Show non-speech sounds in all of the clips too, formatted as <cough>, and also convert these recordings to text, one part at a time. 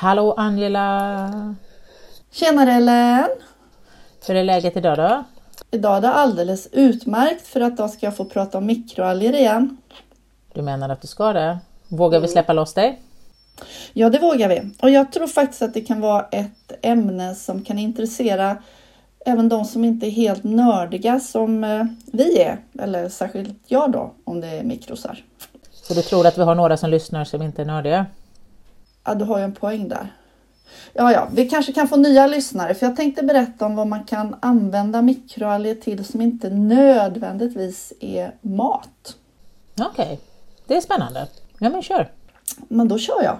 Hallå Angela! Tjenare Ellen! Hur är läget idag då? Idag är det alldeles utmärkt för att då ska jag få prata om mikroalger igen. Du menar att du ska det? Vågar vi släppa loss dig? Ja, det vågar vi. Och jag tror faktiskt att det kan vara ett ämne som kan intressera även de som inte är helt nördiga som eh, vi är. Eller särskilt jag då, om det är mikrosar. Så du tror att vi har några som lyssnar som inte är nördiga? Ja, du har ju en poäng där. Ja, ja, vi kanske kan få nya lyssnare för jag tänkte berätta om vad man kan använda mikroalger till som inte nödvändigtvis är mat. Okej, okay. det är spännande. Ja, men kör! Men då kör jag.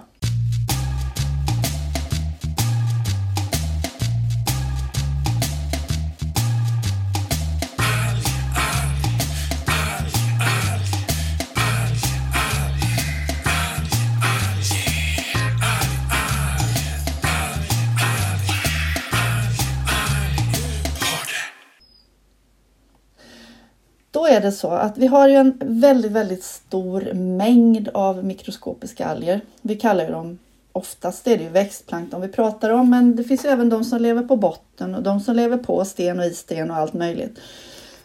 Är det så att vi har ju en väldigt, väldigt stor mängd av mikroskopiska alger. Vi kallar dem oftast är det ju växtplankton vi pratar om, men det finns ju även de som lever på botten och de som lever på sten och i sten och allt möjligt.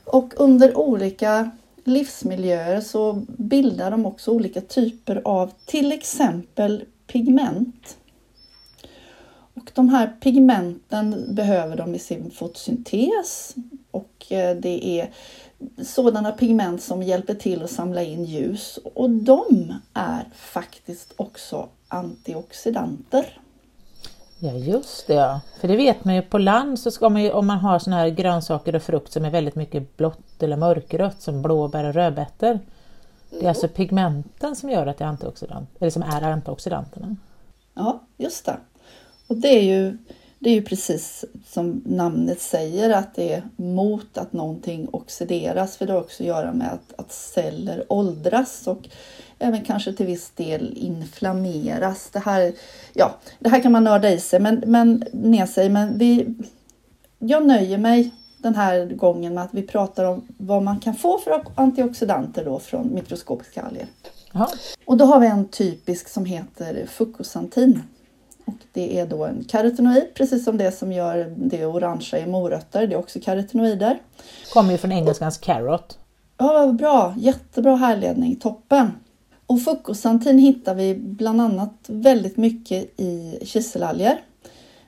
Och under olika livsmiljöer så bildar de också olika typer av till exempel pigment. Och de här pigmenten behöver de i sin fotosyntes och eh, det är sådana pigment som hjälper till att samla in ljus och de är faktiskt också antioxidanter. Ja just det ja, för det vet man ju på land så ska man ju om man har såna här grönsaker och frukt som är väldigt mycket blått eller mörkrött som blåbär och rödbetor. Det är alltså pigmenten som gör att det är antioxidant, eller som är antioxidanterna. Ja, just det. Och det är ju det är ju precis som namnet säger att det är mot att någonting oxideras för det har också att göra med att, att celler åldras och även kanske till viss del inflammeras. Det här, ja, det här kan man nörda i sig, men, men, ner sig, men vi, jag nöjer mig den här gången med att vi pratar om vad man kan få för antioxidanter då från mikroskopiska alger. Aha. Och då har vi en typisk som heter fucosantin. Och det är då en karotenoid, precis som det som gör det orangea i morötter. Det är också karotenoider. Kommer ju från engelskans carrot. Ja, bra. Jättebra härledning. Toppen. Och fucosantin hittar vi bland annat väldigt mycket i kiselalger.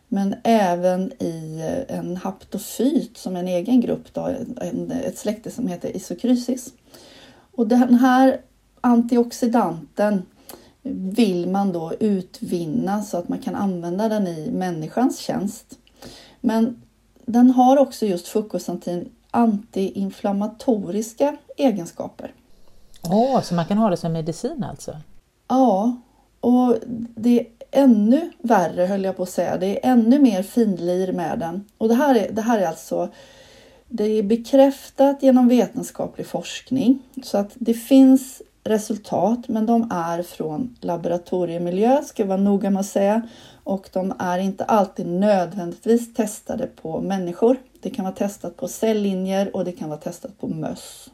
Men även i en haptofyt som är en egen grupp, då, ett släkte som heter isokrysis. Och den här antioxidanten vill man då utvinna så att man kan använda den i människans tjänst. Men den har också just fucosantin antiinflammatoriska egenskaper. Åh, oh, så man kan ha det som medicin alltså? Ja, och det är ännu värre höll jag på att säga. Det är ännu mer finlir med den. Och det här är, det här är alltså det är bekräftat genom vetenskaplig forskning så att det finns resultat, men de är från laboratoriemiljö, ska jag vara noga med att säga. Och de är inte alltid nödvändigtvis testade på människor. Det kan vara testat på cellinjer och det kan vara testat på möss.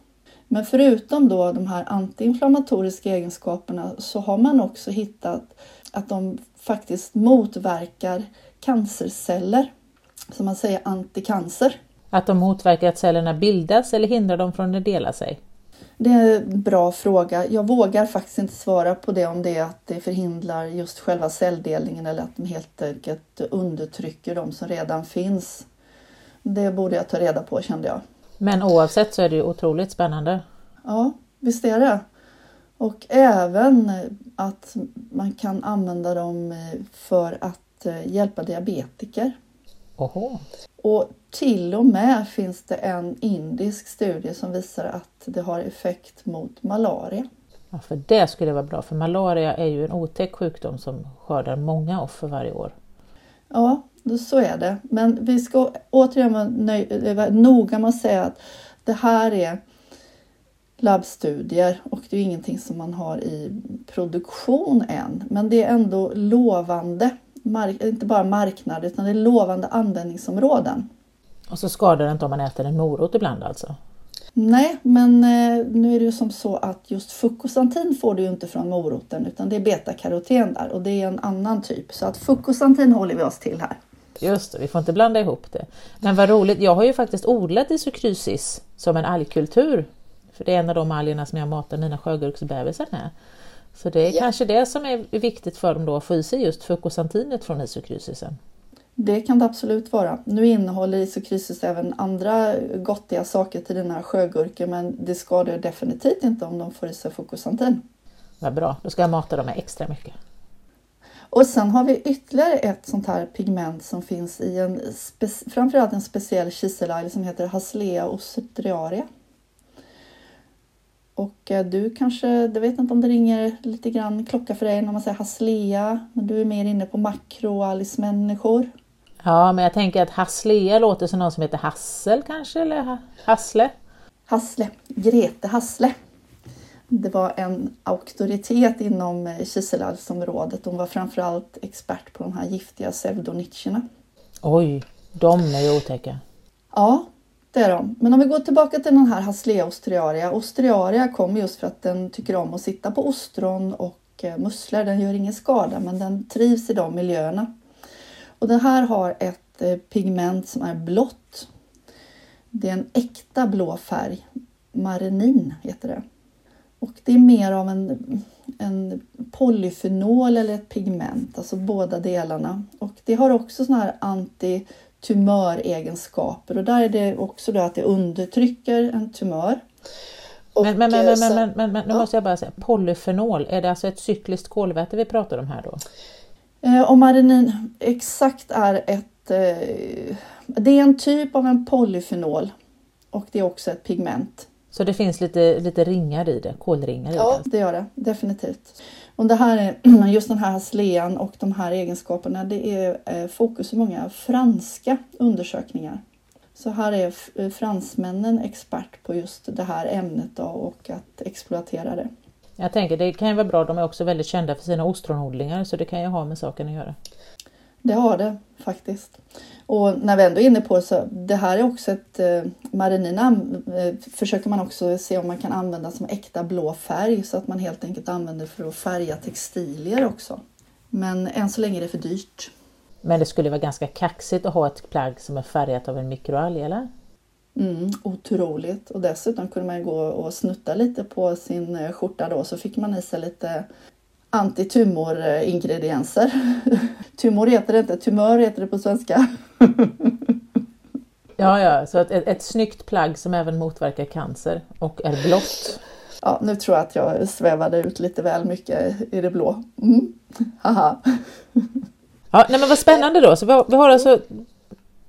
Men förutom då de här antiinflammatoriska egenskaperna så har man också hittat att de faktiskt motverkar cancerceller. Som man säger anticancer. Att de motverkar att cellerna bildas eller hindrar dem från att dela sig? Det är en bra fråga. Jag vågar faktiskt inte svara på det om det är att det förhindrar just själva celldelningen eller att de helt enkelt undertrycker de som redan finns. Det borde jag ta reda på kände jag. Men oavsett så är det ju otroligt spännande. Ja, visst är det. Och även att man kan använda dem för att hjälpa diabetiker. Oho. Och till och med finns det en indisk studie som visar att det har effekt mot malaria. Ja, för det skulle vara bra, för malaria är ju en otäck sjukdom som skördar många offer varje år. Ja, så är det. Men vi ska återigen vara noga med att säga att det här är labbstudier och det är ingenting som man har i produktion än. Men det är ändå lovande mark, inte bara marknad utan det är lovande användningsområden. Och så skadar det inte om man äter en morot ibland alltså? Nej, men eh, nu är det ju som så att just fucosantin får du ju inte från moroten utan det är betakaroten där och det är en annan typ. Så att fucosantin håller vi oss till här. Just det, vi får inte blanda ihop det. Men vad roligt, jag har ju faktiskt odlat isokrysis som en algkultur. För det är en av de algerna som jag matar mina sjögurksbebisar med. Så det är ja. kanske det som är viktigt för dem då att få i sig just fucosantinet från isokrysisen. Det kan det absolut vara. Nu innehåller isokrysis även andra gottiga saker till dina sjögurkor men det skadar definitivt inte om de får i sig fucosantin. Vad bra, då ska jag mata dem med extra mycket. Och sen har vi ytterligare ett sånt här pigment som finns i en framförallt en speciell kiselalg som heter Haslea ostriaria. Och eh, du kanske, jag vet inte om det ringer lite grann klocka för dig när man säger Haslea, men du är mer inne på makroalgsmänniskor. Ja, men jag tänker att Haslea låter som någon som heter Hassel kanske, eller Hassle? Hassle, Grete Hassle. Det var en auktoritet inom eh, kiselalgsområdet. Hon var framförallt expert på de här giftiga pseudonytcherna. Oj, de är ju otäcka. Ja, det är de. Men om vi går tillbaka till den här Haslea ostriaria. Ostriaria kommer just för att den tycker om att sitta på ostron och eh, musslor. Den gör ingen skada men den trivs i de miljöerna. Och den här har ett eh, pigment som är blått. Det är en äkta blå färg. Marenin heter det. Och det är mer av en, en polyfenol eller ett pigment, alltså båda delarna. Och det har också såna här anti antitumöregenskaper och där är det också då att det undertrycker en tumör. Och men, men, men, men, men, men, men, nu måste jag bara säga, polyfenol, är det alltså ett cykliskt kolväte vi pratar om här då? Eh, och marenin exakt är ett... Eh, det är en typ av en polyfenol och det är också ett pigment. Så det finns lite, lite ringar i det, kolringar i ja, det? det gör det definitivt. Och det här är, <clears throat> just den här slean och de här egenskaperna det är eh, fokus i många franska undersökningar. Så här är eh, fransmännen expert på just det här ämnet då, och att exploatera det. Jag tänker det kan ju vara bra, de är också väldigt kända för sina ostronodlingar så det kan ju ha med saken att göra. Det har det faktiskt. Och när vi ändå är inne på det så det här är också ett eh, marinina eh, försöker man också se om man kan använda som äkta blå färg så att man helt enkelt använder för att färga textilier också. Men än så länge är det för dyrt. Men det skulle vara ganska kaxigt att ha ett plagg som är färgat av en mikroalg eller? Mm, otroligt! Och dessutom kunde man gå och snutta lite på sin eh, skjorta då så fick man i sig lite antitumoringredienser. <laughs> Tumor heter det inte, tumör heter det på svenska. <laughs> ja, ja, så ett, ett, snyggt plagg som även motverkar cancer och är blått. Ja, nu tror jag att jag svävade ut lite väl mycket i det blå. Mm. Haha. ja, nej men vad spännande då. Så vi har, vi har alltså,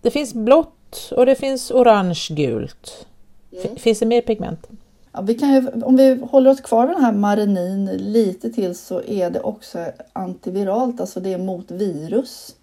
det finns blått och det finns orange-gult. Mm. Finns det mer pigment? Ja, vi kan ju, om vi håller oss kvar vid den här marinin lite till så är det också antiviralt, alltså det är mot virus.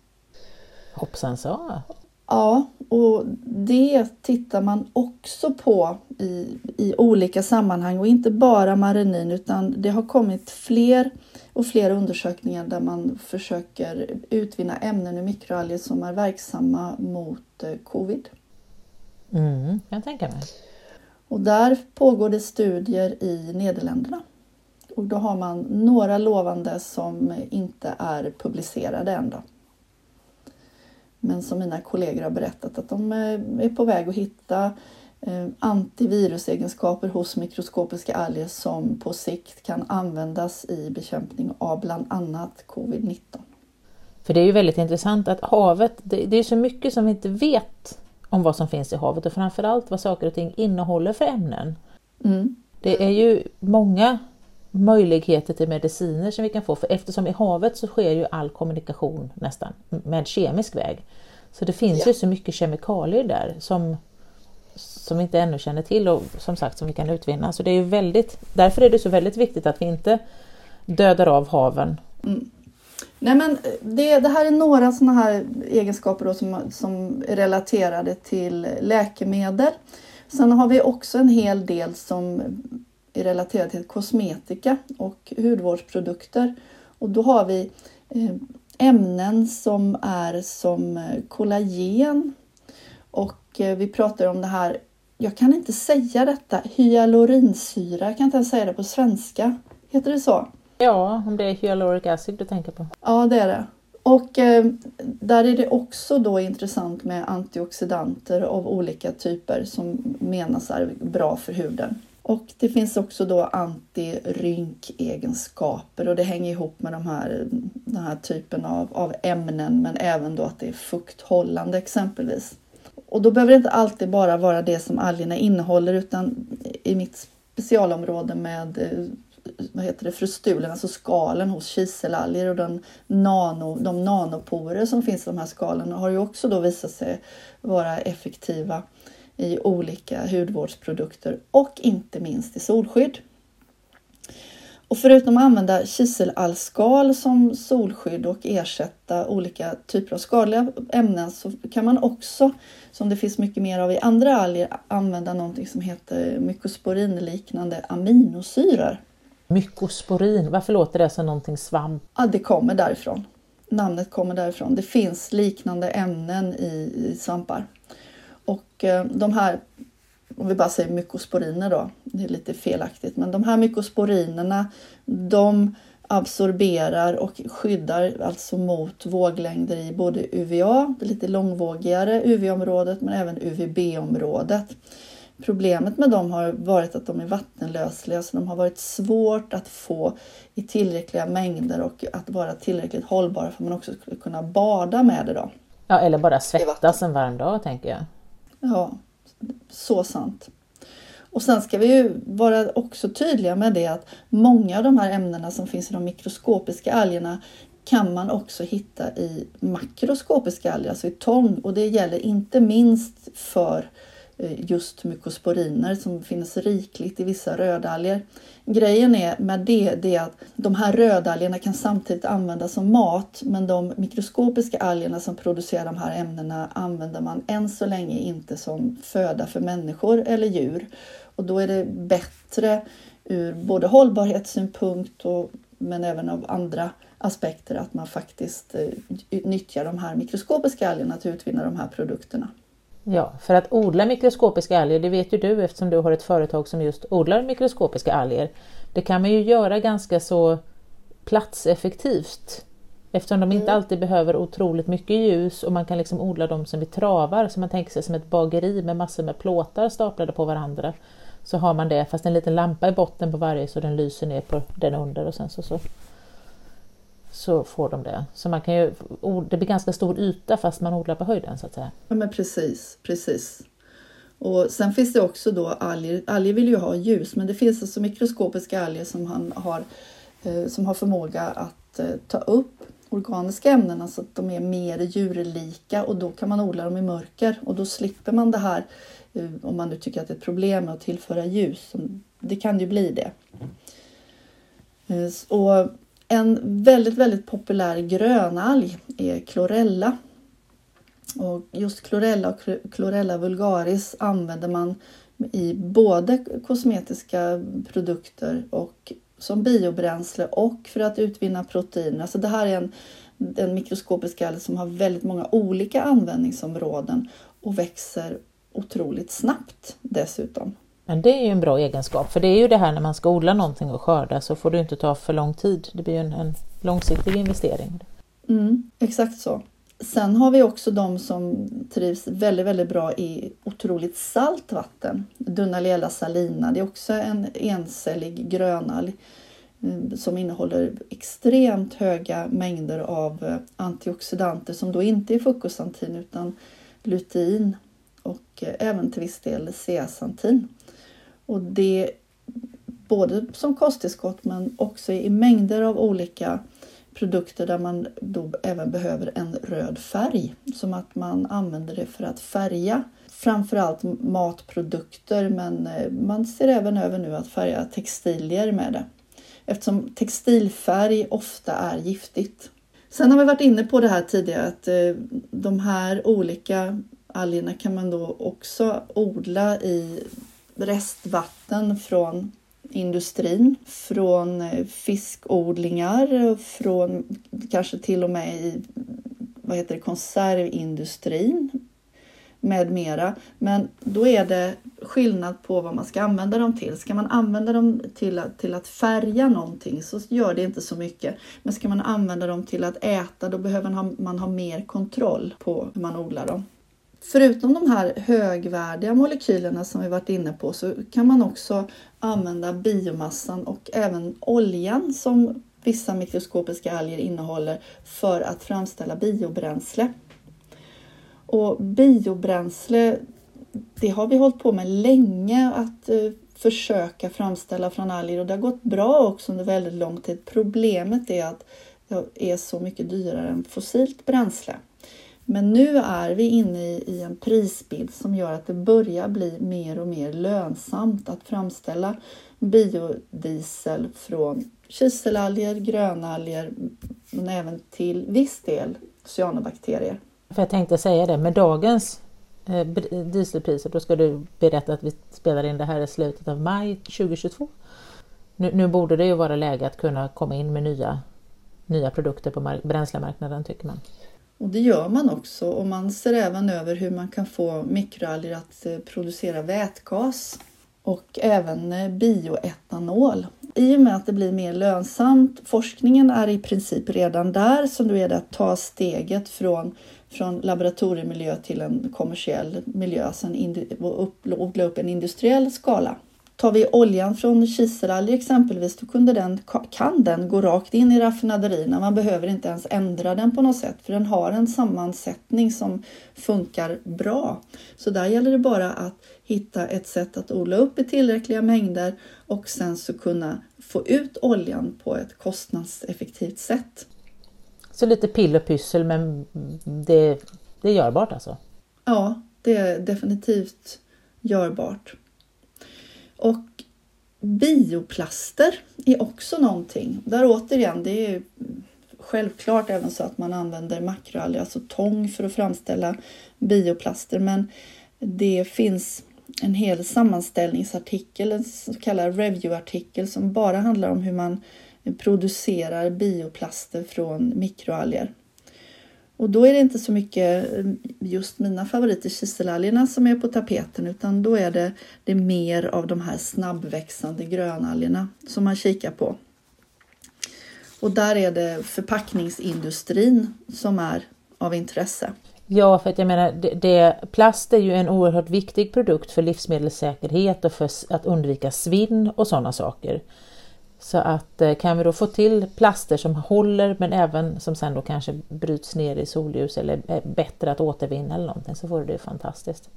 Hoppsan så. Ja, och det tittar man också på i, i olika sammanhang och inte bara marinin utan det har kommit fler och fler undersökningar där man försöker utvinna ämnen ur mikroalger som är verksamma mot eh, covid. Mm, jag tänker mig. Och där pågår det studier i Nederländerna. Och då har man några lovande som inte är publicerade än. Då. Men som mina kollegor har berättat att de eh, är på väg att hitta eh, antivirusegenskaper hos mikroskopiska alger som på sikt kan användas i bekämpning av bland annat covid-19. För det är ju väldigt intressant att havet, det, det är så mycket som vi inte vet om vad som finns i havet och framförallt vad saker och ting innehåller för ämnen. Mm. Det är ju många möjligheter till mediciner som vi kan få för eftersom i havet så sker ju all kommunikation nästan med kemisk väg. Så det finns ja. ju så mycket kemikalier där som, som vi inte ännu känner till och som sagt som vi kan utvinna. Så det är ju väldigt, därför är det så väldigt viktigt att vi inte dödar av haven. Mm. Nej, men eh, det, det här är några sådana här egenskaper då som, som är relaterade till läkemedel. Sen har vi också en hel del som är relaterade till kosmetika och hudvårdsprodukter. Och då har vi eh, ämnen som är som eh, kollagen och vi pratar om det här jag kan inte säga detta, hyalurinsyra, jag kan inte ens säga det på svenska. Heter det så? Ja, om det är hyaluric acid du tänker på. Ja, det är det. Och eh, där är det också då intressant med antioxidanter av olika typer som menas är bra för huden. Och det finns också då antirynkegenskaper och det hänger ihop med de här, den här typen av, av ämnen men även då att det är fukthållande exempelvis. Och då behöver det inte alltid bara vara det som algerna innehåller utan i mitt specialområde med eh, vad heter det, frustulen, alltså skalen hos kiselalger och den nano, de nanoporer som finns i de här skalen har ju också då visat sig vara effektiva i olika hudvårdsprodukter och inte minst i solskydd. Och förutom att använda kiselallskal som solskydd och ersätta olika typer av skadliga ämnen så kan man också, som det finns mycket mer av i andra alger, använda någonting som heter mykosporinliknande aminosyror. Mykosporin, varför låter det som någonting svamp? Ja, det kommer därifrån. Namnet kommer därifrån. Det finns liknande ämnen i, i svampar. Och eh, de här, om vi bara säger mykosporiner då, det är lite felaktigt, men de här mykosporinerna de absorberar och skyddar alltså mot våglängder i både UVA, det lite långvågigare UV-området, men även UVB-området. Problemet med dem har varit att de är vattenlösliga så de har varit svårt att få i tillräckliga mängder och att vara tillräckligt hållbara för att man också skulle kunna bada med det. Då. Ja, eller bara svettas en varm dag tänker jag. Ja, så sant. Och sen ska vi ju vara också tydliga med det att många av de här ämnena som finns i de mikroskopiska algerna kan man också hitta i makroskopiska alger, alltså i tång. Och det gäller inte minst för Eh, just mykosporiner som finns rikligt i vissa rödalger. Grejen är med det, det är att de här rödalgerna kan samtidigt användas som mat men de mikroskopiska algerna som producerar de här ämnena använder man än så länge inte som föda för människor eller djur. Och då är det bättre ur både hållbarhetssynpunkt och, men även av andra aspekter att man faktiskt eh, nyttjar de här mikroskopiska algerna till att utvinna de här produkterna. Ja, för att odla mikroskopiska alger, det vet ju du eftersom du har ett företag som just odlar mikroskopiska alger. Det kan man ju göra ganska så platseffektivt eftersom de inte mm. alltid behöver otroligt mycket ljus och man kan liksom odla dem som i travar, så man tänker sig som ett bageri med massor med plåtar staplade på varandra. Så har man det, fast en liten lampa i botten på varje så den lyser ner på den under och sen så, så så får de det. Så man kan ju, det blir ganska stor yta fast man odlar på höjden så att säga. Ja men precis, precis. Och sen finns det också då alger, alger vill ju ha ljus men det finns alltså mikroskopiska alger som, han har, eh, som har förmåga att eh, ta upp organiska ämnen alltså att de är mer djurlika och då kan man odla dem i mörker och då slipper man det här eh, om man nu tycker att det är ett problem med att tillföra ljus. Det kan ju bli det. Och en väldigt, väldigt populär grönalg är klorella. Och just klorella och klorella vulgaris använder man i både kosmetiska produkter och som biobränsle och för att utvinna proteiner. Alltså det här är en, en mikroskopisk alg som har väldigt många olika användningsområden och växer otroligt snabbt dessutom. Men det är ju en bra egenskap, för det är ju det här när man ska odla någonting och skörda så får det inte ta för lång tid. Det blir ju en, en långsiktig investering. Mm, exakt så. Sen har vi också de som trivs väldigt, väldigt bra i otroligt salt vatten. Dunaliella salina, det är också en encellig grönalg mm, som innehåller extremt höga mängder av eh, antioxidanter som då inte är fukosantin utan lutein och eh, även till viss del zeaxantin. Och det både som kosttillskott men också i mängder av olika produkter där man då även behöver en röd färg. Som att man använder det för att färga framförallt matprodukter men eh, man ser även över nu att färga textilier med det. Eftersom textilfärg ofta är giftigt. Sen har vi varit inne på det här tidigare att eh, de här olika algerna kan man då också odla i restvatten från industrin, från eh, fiskodlingar, från kanske till och med i vad heter det, konservindustrin med mera. Men då är det skillnad på vad man ska använda dem till. Ska man använda dem till att, till att färga någonting så gör det inte så mycket. Men ska man använda dem till att äta då behöver man ha, man ha mer kontroll på hur man odlar dem. Förutom de här högvärdiga molekylerna som vi varit inne på så kan man också använda biomassan och även oljan som vissa mikroskopiska alger innehåller för att framställa biobränsle. Och biobränsle, det har vi hållit på med länge att eh, försöka framställa från alger och det har gått bra också under väldigt lång tid. Problemet är att det är så mycket dyrare än fossilt bränsle. Men nu är vi inne i en prisbild som gör att det börjar bli mer och mer lönsamt att framställa biodiesel från kiselalger, grönalger men även till viss del cyanobakterier. För jag tänkte säga det, med dagens eh, dieselpriser, då ska du berätta att vi spelar in det här i slutet av maj 2022. Nu, nu borde det ju vara läge att kunna komma in med nya, nya produkter på bränslemarknaden tycker man. Och det gör man också och man ser även över hur man kan få mikroalger att eh, producera vätgas och även eh, bioetanol. I och med att det blir mer lönsamt, forskningen är i princip redan där, så då är det att ta steget från, från laboratoriemiljö till en kommersiell miljö alltså och odla upp en industriell skala. Tar vi oljan från kiselalger exempelvis, då kunde den, kan den gå rakt in i raffinaderierna. Man behöver inte ens ändra den på något sätt, för den har en sammansättning som funkar bra. Så där gäller det bara att hitta ett sätt att odla upp i tillräckliga mängder och sen så kunna få ut oljan på ett kostnadseffektivt sätt. Så lite pill och pyssel, men det, det är görbart alltså? Ja, det är definitivt görbart. Och bioplaster är också någonting. Där återigen, det är självklart även så att man använder makroalger, alltså tång för att framställa bioplaster. Men det finns en hel sammanställningsartikel, en så kallad reviewartikel som bara handlar om hur man producerar bioplaster från mikroalger. Och då är det inte så mycket eh, just mina favoriter, kiselalgerna, som är på tapeten utan då är det, det mer av de här snabbväxande grönalgerna som man kikar på. Och där är det förpackningsindustrin som är av intresse. Ja, för att jag menar, det, det, plast är ju en oerhört viktig produkt för livsmedelssäkerhet och för att undvika svinn och sådana saker. Så att eh, kan vi då få till plaster som håller men även som sen då kanske bryts ner i solljus eller är bättre att återvinna eller någonting så vore det fantastiskt.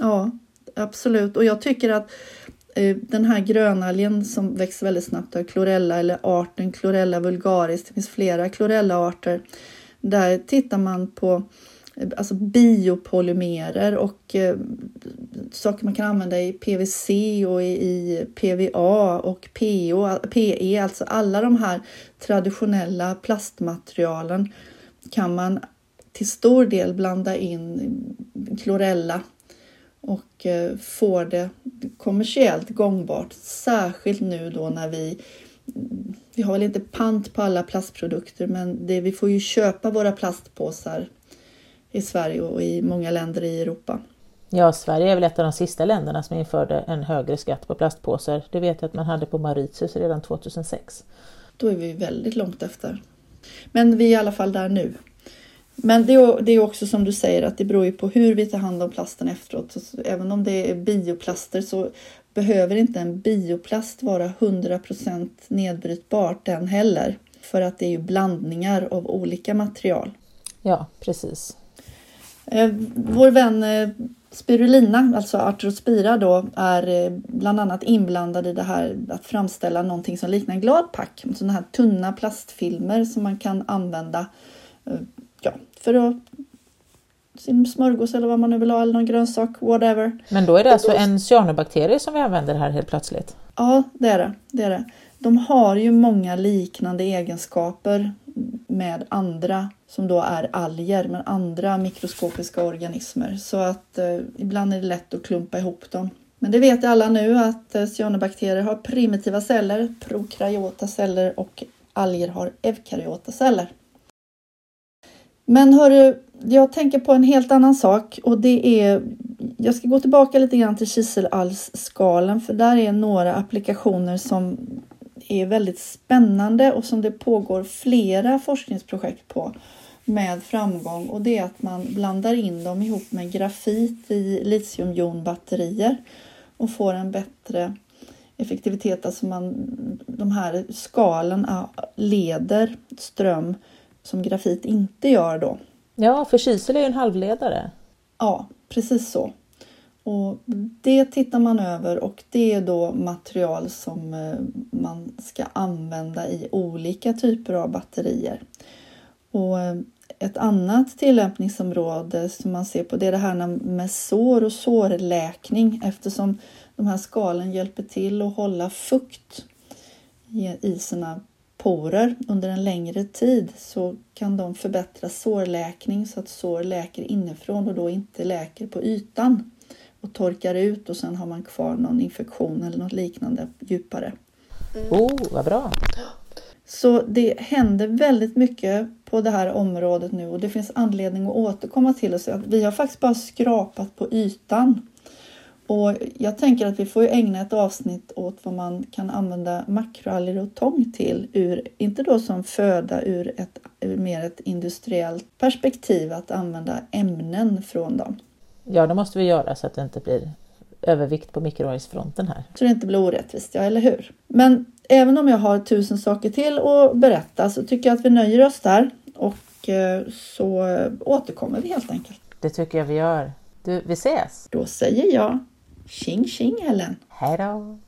Ja, absolut. Och jag tycker att eh, den här grönalgen som växer väldigt snabbt, klorella eller arten klorella vulgaris, det finns flera klorellaarter. Där tittar man på alltså biopolymerer och eh, saker man kan använda i PVC och i, i PVA och PO, PE, alltså alla de här traditionella plastmaterialen kan man till stor del blanda in klorella och eh, får få det kommersiellt gångbart. Särskilt nu då när vi vi har väl inte pant på alla plastprodukter men det, vi får ju köpa våra plastpåsar i Sverige och i många länder i Europa. Ja, Sverige är väl ett av de sista länderna som införde en högre skatt på plastpåsar. Det vet jag att man hade på Mauritius redan 2006. Då är vi väldigt långt efter. Men vi är i alla fall där nu. Men det är, också som du säger att det beror ju på hur vi tar hand om plasten efteråt. Så även om det är bioplaster så behöver inte en bioplast vara 100% nedbrytbar den heller. För att det är ju blandningar av olika material. Ja, precis. Eh, vår vän eh, Spirulina, alltså Arthrospira då, är eh, bland annat inblandad i det här att framställa någonting som liknar gladpack. Sådana här tunna plastfilmer som man kan använda ja, för att sin smörgås eller vad man nu vill ha eller någon grönsak, whatever. Men då är det alltså en cyanobakterie som vi använder här helt plötsligt? Ja, det är det. det, är det. De har ju många liknande egenskaper med andra som då är alger, men andra mikroskopiska organismer. Så att eh, ibland är det lätt att klumpa ihop dem. Men det vet alla nu att eh, cyanobakterier har primitiva celler, prokaryota celler och alger har eukaryota celler. Men hörru, jag tänker på en helt annan sak och det är jag ska gå tillbaka lite grann till kiselalgsskalen för där är några applikationer som är väldigt spännande och som det pågår flera forskningsprojekt på med framgång och det är att man blandar in dem ihop med grafit i litiumjonbatterier och får en bättre effektivitet. Alltså man, de här skalen leder ström som grafit inte gör då. Ja, för kisel är ju en halvledare. Ja, precis så. Och Det tittar man över och det är då material som eh, man ska använda i olika typer av batterier. Och eh, ett annat tillämpningsområde som man ser på det är det här med sår och sårläkning eftersom de här skalen hjälper till att hålla fukt i sina porer under en längre tid så kan de förbättra sårläkning så att sår läker inifrån och då inte läker på ytan och torkar ut och sen har man kvar någon infektion eller något liknande djupare. Mm. Oh, vad bra! Så det händer väldigt mycket på det här området nu och det finns anledning att återkomma till det. Så vi har faktiskt bara skrapat på ytan. Och jag tänker att vi får ägna ett avsnitt åt vad man kan använda makroalger och tång till, ur, inte då som föda ur ett ur mer ett industriellt perspektiv, att använda ämnen från dem. Ja, det måste vi göra så att det inte blir övervikt på mikroalgsfronten här. Så det inte blir orättvist, ja eller hur? Men även om jag har tusen saker till att berätta så tycker jag att vi nöjer oss där och eh, så återkommer vi helt enkelt. Det tycker jag vi gör. Du, vi ses! Då säger jag Tjing tjing Ellen! Hej då!